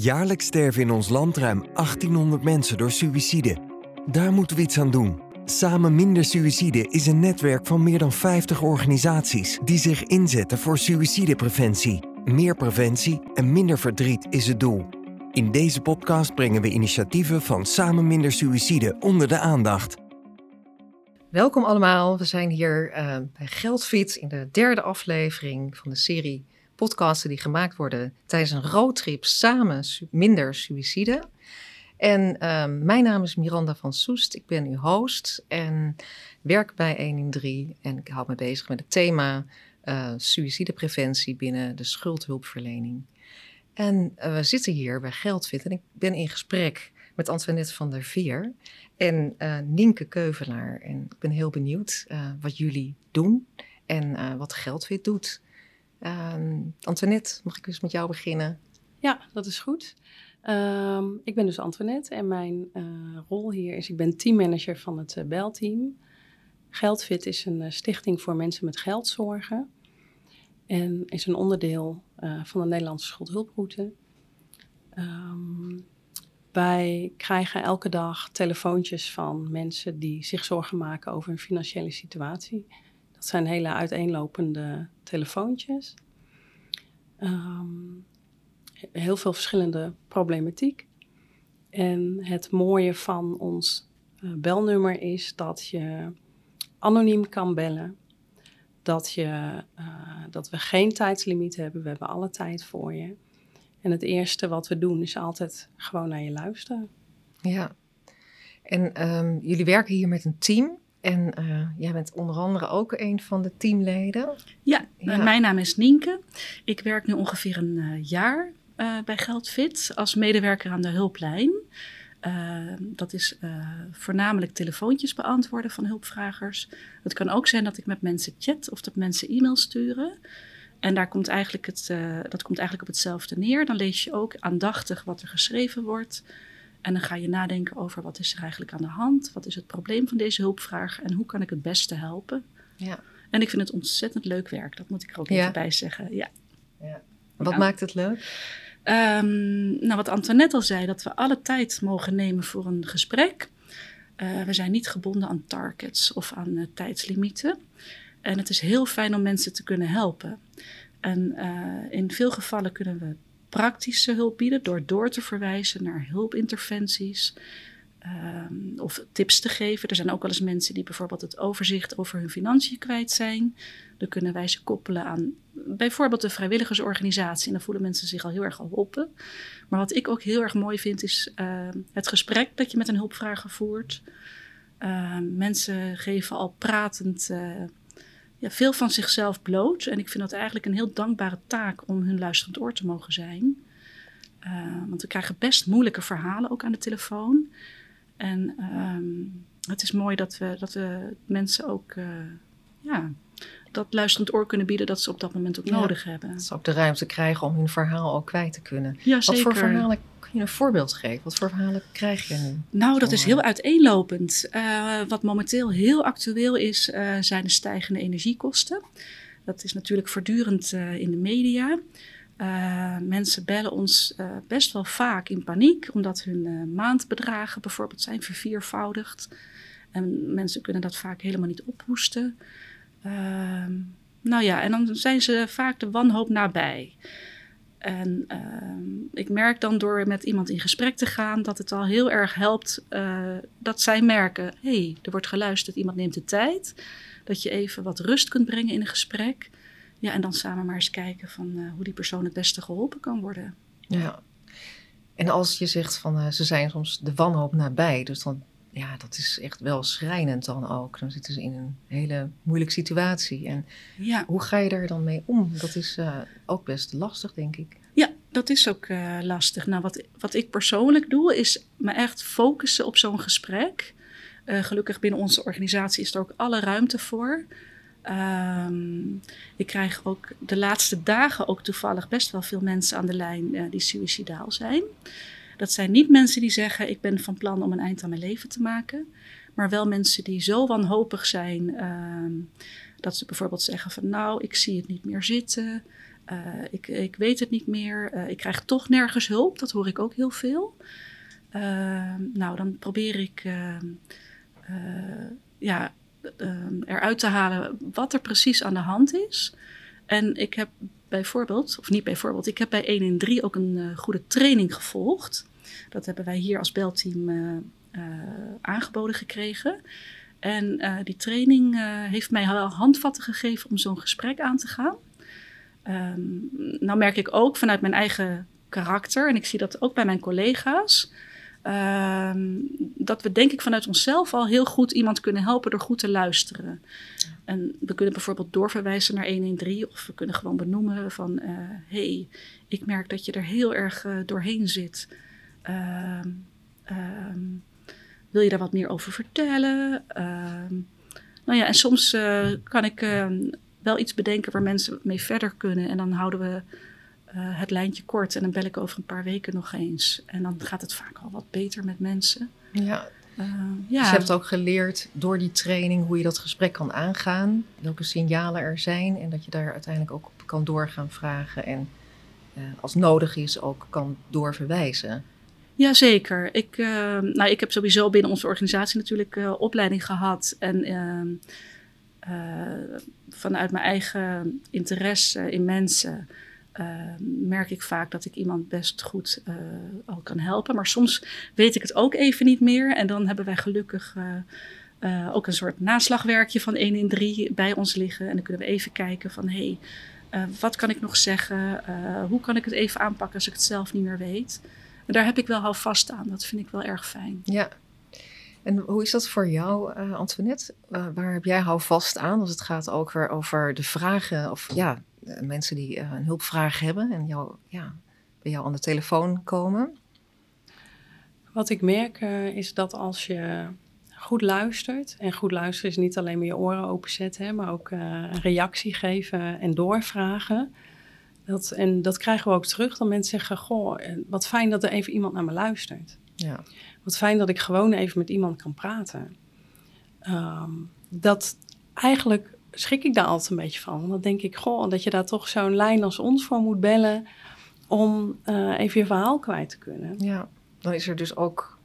Jaarlijks sterven in ons land ruim 1800 mensen door suïcide. Daar moeten we iets aan doen. Samen Minder Suïcide is een netwerk van meer dan 50 organisaties die zich inzetten voor suïcidepreventie. Meer preventie en minder verdriet is het doel. In deze podcast brengen we initiatieven van Samen Minder Suïcide onder de aandacht. Welkom allemaal. We zijn hier uh, bij Geldfit in de derde aflevering van de serie podcasten die gemaakt worden tijdens een roadtrip samen minder suïcide. En uh, mijn naam is Miranda van Soest. Ik ben uw host en werk bij 1 in 3. En ik hou me bezig met het thema uh, suïcidepreventie binnen de schuldhulpverlening. En uh, we zitten hier bij Geldfit en ik ben in gesprek met Antoinette van der Veer en uh, Nienke Keuvelaar. En ik ben heel benieuwd wat jullie doen en wat Geldfit doet. Uh, Antoinette, mag ik eens met jou beginnen? Ja, dat is goed. Uh, ik ben dus Antoinette en mijn uh, rol hier is, ik ben teammanager van het uh, Belteam. Geldfit is een uh, stichting voor mensen met geldzorgen en is een onderdeel van de Nederlandse schuldhulproute. Um, wij krijgen elke dag telefoontjes van mensen die zich zorgen maken over hun financiële situatie. Dat zijn hele uiteenlopende telefoontjes. Um, heel veel verschillende problematiek. En het mooie van ons uh, belnummer is dat je anoniem kan bellen. Dat, je, uh, dat we geen tijdslimiet hebben. We hebben alle tijd voor je. En het eerste wat we doen is altijd gewoon naar je luisteren. Ja. En um, jullie werken hier met een team. En uh, jij bent onder andere ook een van de teamleden. Ja, ja. Uh, mijn naam is Nienke. Ik werk nu ongeveer een uh, jaar bij Geldfit als medewerker aan de hulplijn. dat is voornamelijk telefoontjes beantwoorden van hulpvragers. Het kan ook zijn dat ik met mensen chat of dat mensen e-mails sturen. En daar komt eigenlijk het, dat komt eigenlijk op hetzelfde neer. Dan lees je ook aandachtig wat er geschreven wordt. En dan ga je nadenken over wat is er eigenlijk aan de hand? Wat is het probleem van deze hulpvraag? En hoe kan ik het beste helpen? Ja. En ik vind het ontzettend leuk werk. Dat moet ik er ook ja. even bij zeggen. Ja. ja. Wat maakt het leuk? Um, nou, wat Antoinette al zei, dat we alle tijd mogen nemen voor een gesprek. Uh, we zijn niet gebonden aan targets of aan uh, tijdslimieten. En het is heel fijn om mensen te kunnen helpen. En uh, in veel gevallen kunnen we praktische hulp bieden door door te verwijzen naar hulpinterventies. Um, of tips te geven. Er zijn ook wel eens mensen die bijvoorbeeld het overzicht over hun financiën kwijt zijn. Dan kunnen wij ze koppelen aan bijvoorbeeld een vrijwilligersorganisatie. En dan voelen mensen zich al heel erg geholpen. Maar wat ik ook heel erg mooi vind, is uh, het gesprek dat je met een hulpvrager voert. Uh, mensen geven al pratend uh, ja, veel van zichzelf bloot. En ik vind dat eigenlijk een heel dankbare taak om hun luisterend oor te mogen zijn. Uh, want we krijgen best moeilijke verhalen ook aan de telefoon. En um, het is mooi dat we, dat we mensen ook uh, ja, dat luisterend oor kunnen bieden dat ze op dat moment ook ja, nodig hebben. Dat ze ook de ruimte krijgen om hun verhaal ook kwijt te kunnen. Ja, Wat zeker. voor verhalen kun je een voorbeeld geven? Wat voor verhalen krijg je nu? Nou, dat is heel uiteenlopend. Uh, wat momenteel heel actueel is, uh, zijn de stijgende energiekosten. Dat is natuurlijk voortdurend uh, in de media. Uh, mensen bellen ons uh, best wel vaak in paniek, omdat hun uh, maandbedragen bijvoorbeeld zijn verviervoudigd. En mensen kunnen dat vaak helemaal niet ophoesten. Ehm, nou ja, en dan zijn ze vaak de wanhoop nabij. En ik merk dan door met iemand in gesprek te gaan dat het al heel erg helpt dat zij merken: hé, hey, er wordt geluisterd, iemand neemt de tijd. Dat je even wat rust kunt brengen in een gesprek. Ja, en dan samen maar eens kijken van uh, hoe die persoon het beste geholpen kan worden. Ja. En als je zegt van uh, ze zijn soms de wanhoop nabij, dus dan, ja, dat is echt wel schrijnend dan ook. Dan zitten ze in een hele moeilijke situatie. En ja. hoe ga je daar dan mee om? Dat is uh, ook best lastig, denk ik. Ja, dat is ook lastig. Nou, wat, wat ik persoonlijk doe, is me echt focussen op zo'n gesprek. gelukkig binnen onze organisatie is er ook alle ruimte voor. Um, ik krijg ook de laatste dagen ook toevallig best wel veel mensen aan de lijn die suicidaal zijn. Dat zijn niet mensen die zeggen: Ik ben van plan om een eind aan mijn leven te maken. Maar wel mensen die zo wanhopig zijn uh, dat ze bijvoorbeeld zeggen: van nou, ik zie het niet meer zitten. ik, ik weet het niet meer. ik krijg toch nergens hulp. Dat hoor ik ook heel veel. Ehm, nou, dan probeer ik ehm, ja, eruit te halen wat er precies aan de hand is. En ik heb bijvoorbeeld, of niet bijvoorbeeld, ik heb bij 1 in 3 ook een goede training gevolgd. Dat hebben wij hier als belteam aangeboden gekregen. En uh, die training uh, heeft mij wel handvatten gegeven om zo'n gesprek aan te gaan. Um, nou merk ik ook vanuit mijn eigen karakter, en ik zie dat ook bij mijn collega's, um, dat we denk ik vanuit onszelf al heel goed iemand kunnen helpen door goed te luisteren. En we kunnen bijvoorbeeld doorverwijzen naar 113 of we kunnen gewoon benoemen van, hé, uh, hey, ik merk dat je er heel erg doorheen zit. Um, wil je daar wat meer over vertellen? Ehm, nou ja, en soms uh, kan ik uh, wel iets bedenken waar mensen mee verder kunnen. En dan houden we uh, het lijntje kort en dan bel ik over een paar weken nog eens. En dan gaat het vaak al wat beter met mensen. Ja. ja. Dus je hebt ook geleerd door die training hoe je dat gesprek kan aangaan. Welke signalen er zijn. En dat je daar uiteindelijk ook op kan doorgaan vragen. En als nodig is ook kan doorverwijzen. Jazeker. Ik, uh, nou, ik heb sowieso binnen onze organisatie natuurlijk uh, opleiding gehad. En uh, vanuit mijn eigen interesse in mensen merk ik vaak dat ik iemand best goed al kan helpen. Maar soms weet ik het ook even niet meer. En dan hebben wij gelukkig ook een soort naslagwerkje van 1 in 3 bij ons liggen. En dan kunnen we even kijken van hé, hey, wat kan ik nog zeggen? hoe kan ik het even aanpakken als ik het zelf niet meer weet? En daar heb ik wel houvast aan. Dat vind ik wel erg fijn. Ja. En hoe is dat voor jou, uh, Antoinette? Uh, waar heb jij houvast aan als het gaat ook weer over de vragen of ja, mensen die uh, een hulpvraag hebben en jou, ja, bij jou aan de telefoon komen? Wat ik merk is dat als je goed luistert, en goed luisteren is niet alleen maar je oren openzetten, hè, maar ook een reactie geven en doorvragen dat, en dat krijgen we ook terug. Dan mensen zeggen, goh, wat fijn dat er even iemand naar me luistert. Ja. Wat fijn dat ik gewoon even met iemand kan praten. Ehm, dat eigenlijk schrik ik daar altijd een beetje van. Want dan denk ik, goh, dat je daar toch zo'n lijn als ons voor moet bellen... om uh, even je verhaal kwijt te kunnen. Ja, dan is er dus ook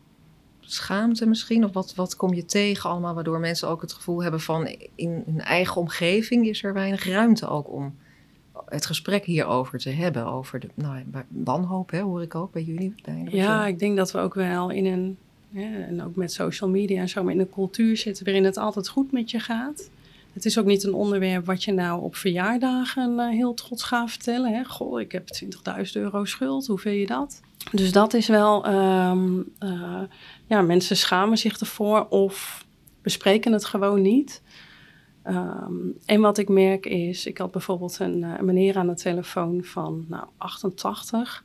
schaamte misschien? Of wat, wat kom je tegen allemaal... waardoor mensen ook het gevoel hebben van... in hun eigen omgeving is er weinig ruimte ook om het gesprek hierover te hebben. Over de nou, wanhoop, hè, hoor ik ook bij jullie. Ja, ik denk dat we ook wel in een, en ook met social media en zo, maar in een cultuur zitten waarin het altijd goed met je gaat. Het is ook niet een onderwerp wat je nou op verjaardagen uh, heel trots gaat vertellen. Hè? Goh, ik heb 20.000 euro schuld, hoe vind je dat? Dus dat is wel, um, uh, ja, mensen schamen zich ervoor of bespreken het gewoon niet. Um, en wat ik merk is, ik had bijvoorbeeld een, uh, meneer aan de telefoon van nou, 88,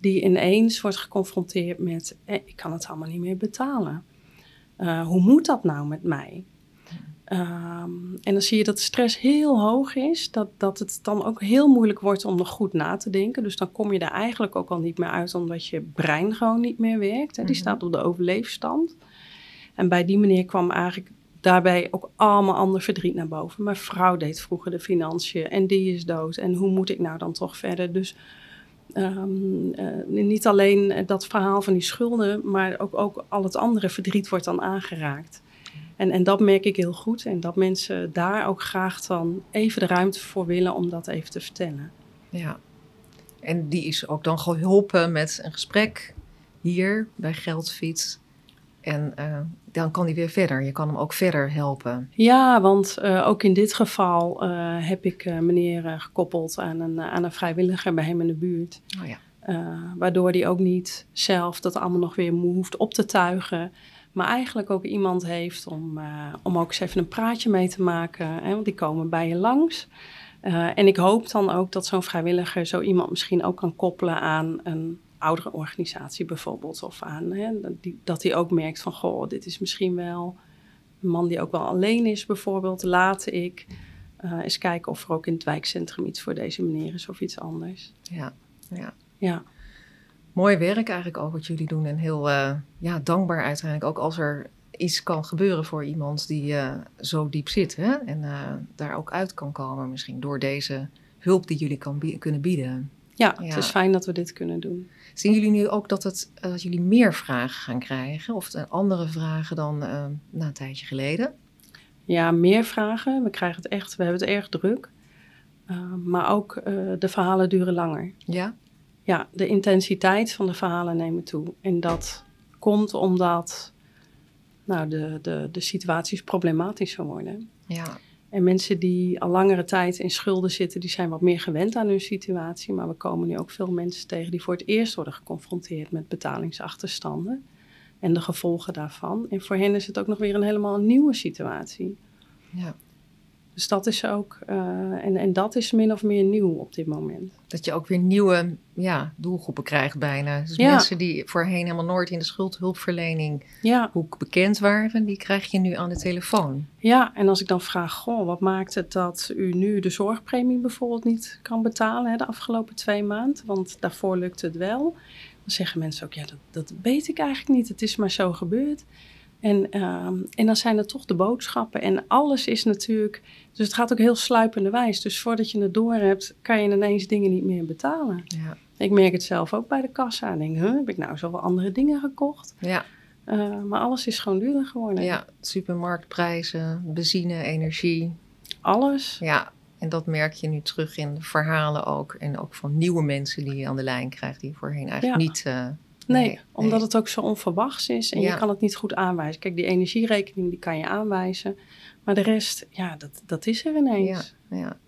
die ineens wordt geconfronteerd met, eh, ik kan het allemaal niet meer betalen. Uh, hoe moet dat nou met mij? Um, en dan zie je dat de stress heel hoog is, dat, dat het dan ook heel moeilijk wordt om nog goed na te denken. Dus dan kom je er eigenlijk ook al niet meer uit, omdat je brein gewoon niet meer werkt. Hè? Die mhm. staat op de overleefstand. En bij die meneer kwam eigenlijk daarbij ook allemaal ander verdriet naar boven. Mijn vrouw deed vroeger de financiën en die is dood. En hoe moet ik nou dan toch verder? Dus um, uh, niet alleen dat verhaal van die schulden, maar ook, ook al het andere verdriet wordt dan aangeraakt. En, en dat merk ik heel goed. En dat mensen daar ook graag dan even de ruimte voor willen om dat even te vertellen. Ja, en die is ook dan geholpen met een gesprek hier bij Geldfiets. En uh, dan kan hij weer verder. Je kan hem ook verder helpen. Ja, want uh, ook in dit geval uh, heb ik meneer gekoppeld aan een, aan een vrijwilliger bij hem in de buurt. Oh ja. waardoor hij ook niet zelf dat allemaal nog weer hoeft op te tuigen. Maar eigenlijk ook iemand heeft om, om ook eens even een praatje mee te maken. Hè, want die komen bij je langs. en ik hoop dan ook dat zo'n vrijwilliger zo iemand misschien ook kan koppelen aan een oudere organisatie bijvoorbeeld. Of aan hè, dat hij ook merkt van, goh, dit is misschien wel een man die ook wel alleen is bijvoorbeeld. Laat ik uh, eens kijken of er ook in het wijkcentrum iets voor deze meneer is of iets anders. Ja, ja. ja. Mooi werk eigenlijk ook wat jullie doen en heel uh, ja, dankbaar uiteindelijk ook als er iets kan gebeuren voor iemand die uh, zo diep zit hè? en daar ook uit kan komen misschien door deze hulp die jullie kan bie- kunnen bieden. Ja, Ja. het is fijn dat we dit kunnen doen. Zien jullie nu ook dat, het, eh, dat jullie meer vragen gaan krijgen? Of eh, andere vragen dan eh, na een tijdje geleden? Ja, meer vragen. We krijgen het echt, we hebben het erg druk. Uh, maar ook uh, de verhalen duren langer. Ja? Ja, de intensiteit van de verhalen nemen toe. En dat komt omdat nou, de, de, de situaties problematischer worden. Ja. En mensen die al langere tijd in schulden zitten, die zijn wat meer gewend aan hun situatie. Maar we komen nu ook veel mensen tegen die voor het eerst worden geconfronteerd met betalingsachterstanden en de gevolgen daarvan. En voor hen is het ook nog weer een helemaal nieuwe situatie. Ja. Dus dat is ook, uh, en, en dat is min of meer nieuw op dit moment. Dat je ook weer nieuwe ja, doelgroepen krijgt bijna. Dus Ja. mensen die voorheen helemaal nooit in de schuldhulpverlening Ja, hoek bekend waren, die krijg je nu aan de telefoon. ja, en als ik dan vraag, goh, wat maakt het dat u nu de zorgpremie bijvoorbeeld niet kan betalen hè, de afgelopen twee maanden? Want daarvoor lukt het wel. Dan zeggen mensen ook, ja, dat, dat weet ik eigenlijk niet. Het is maar zo gebeurd. En, ehm, en dan zijn er toch de boodschappen. En alles is natuurlijk. Dus het gaat ook heel sluipende wijs. Dus voordat je het door hebt, kan je ineens dingen niet meer betalen. Ja. Ik merk het zelf ook bij de kassa. Ik denk, huh, heb ik nou zoveel andere dingen gekocht? Ja, Uh, maar alles is gewoon duurder geworden. ja, supermarktprijzen, benzine, energie. Alles. Ja, en dat merk je nu terug in de verhalen ook. En ook van nieuwe mensen die je aan de lijn krijgt, die voorheen eigenlijk Ja. niet. eh, Nee, nee, omdat nee. het ook zo onverwachts is en Ja. je kan het niet goed aanwijzen. Kijk, die energierekening die kan je aanwijzen. Maar de rest, ja, dat, dat is er ineens. Ja.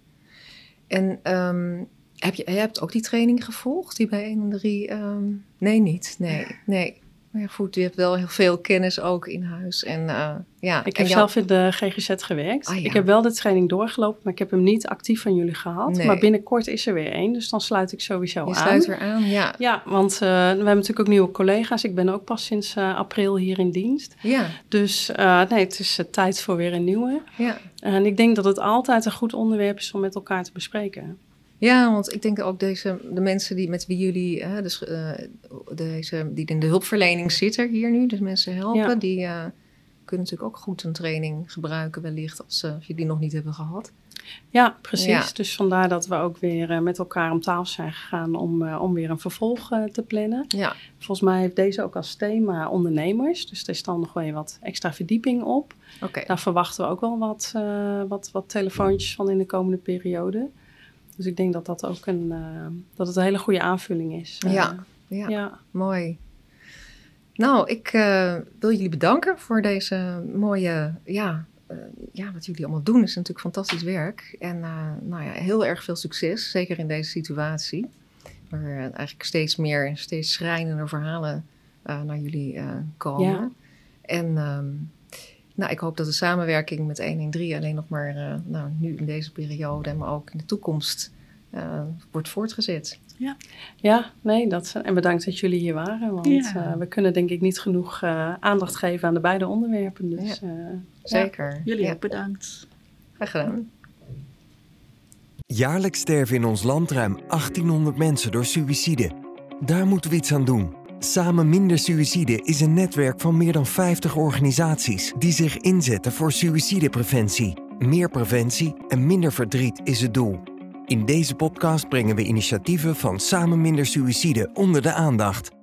En ehm, heb je, je hebt ook die training gevolgd, die bij 1 en 3? ehm, nee, niet. Nee, nee. Maar goed, je hebt wel heel veel kennis ook in huis. En, eh, ja, Ik heb jou- zelf in de GGZ gewerkt. Ah, ja. Ik heb wel de training doorgelopen, maar ik heb hem niet actief van jullie gehad. Nee. Maar binnenkort is er weer één, dus dan sluit ik sowieso Je aan. sluit weer aan, ja. Ja, want eh, we hebben natuurlijk ook nieuwe collega's. Ik ben ook pas sinds eh, april hier in dienst. Ja, Dus nee, het is tijd voor weer een nieuwe. ja. En ik denk dat het altijd een goed onderwerp is om met elkaar te bespreken. Ja, want ik denk ook deze, de mensen die met wie jullie, hè, dus, deze, die in de hulpverlening zitten hier nu, dus mensen helpen, Ja. die eh, kunnen natuurlijk ook goed een training gebruiken wellicht als, als je die nog niet hebben gehad. Ja, precies. Ja. Dus vandaar dat we ook weer eh, met elkaar om tafel zijn gegaan om, om weer een vervolg te plannen. Ja, Volgens mij heeft deze ook als thema ondernemers. Dus er is dan nog wel wat extra verdieping op. oké. Daar verwachten we ook wel wat, wat, wat telefoontjes van in de komende periode. Dus ik denk dat dat ook een, eh, dat het een hele goede aanvulling is. Eh, Ja. Ja. ja. Mooi. Nou, ik eh, wil jullie bedanken voor deze mooie, ja, ja, wat jullie allemaal doen is natuurlijk fantastisch werk. En nou ja, heel erg veel succes, zeker in deze situatie. Waar eigenlijk steeds meer en steeds schrijnender verhalen naar jullie komen. Ja. En ehm, nou, ik hoop dat de samenwerking met 113 alleen nog maar eh, nou, nu in deze periode, maar ook in de toekomst eh, wordt voortgezet. Ja, nee, dat, en bedankt dat jullie hier waren. Want Ja. eh, we kunnen denk ik niet genoeg eh, aandacht geven aan de beide onderwerpen. Dus, eh, Zeker. Jullie Ja. ook bedankt. Graag gedaan. Jaarlijks sterven in ons land ruim 1800 mensen door suïcide. Daar moeten we iets aan doen. Samen Minder Suïcide is een netwerk van meer dan 50 organisaties die zich inzetten voor suïcidepreventie. Meer preventie en minder verdriet is het doel. In deze podcast brengen we initiatieven van Samen Minder Suïcide onder de aandacht.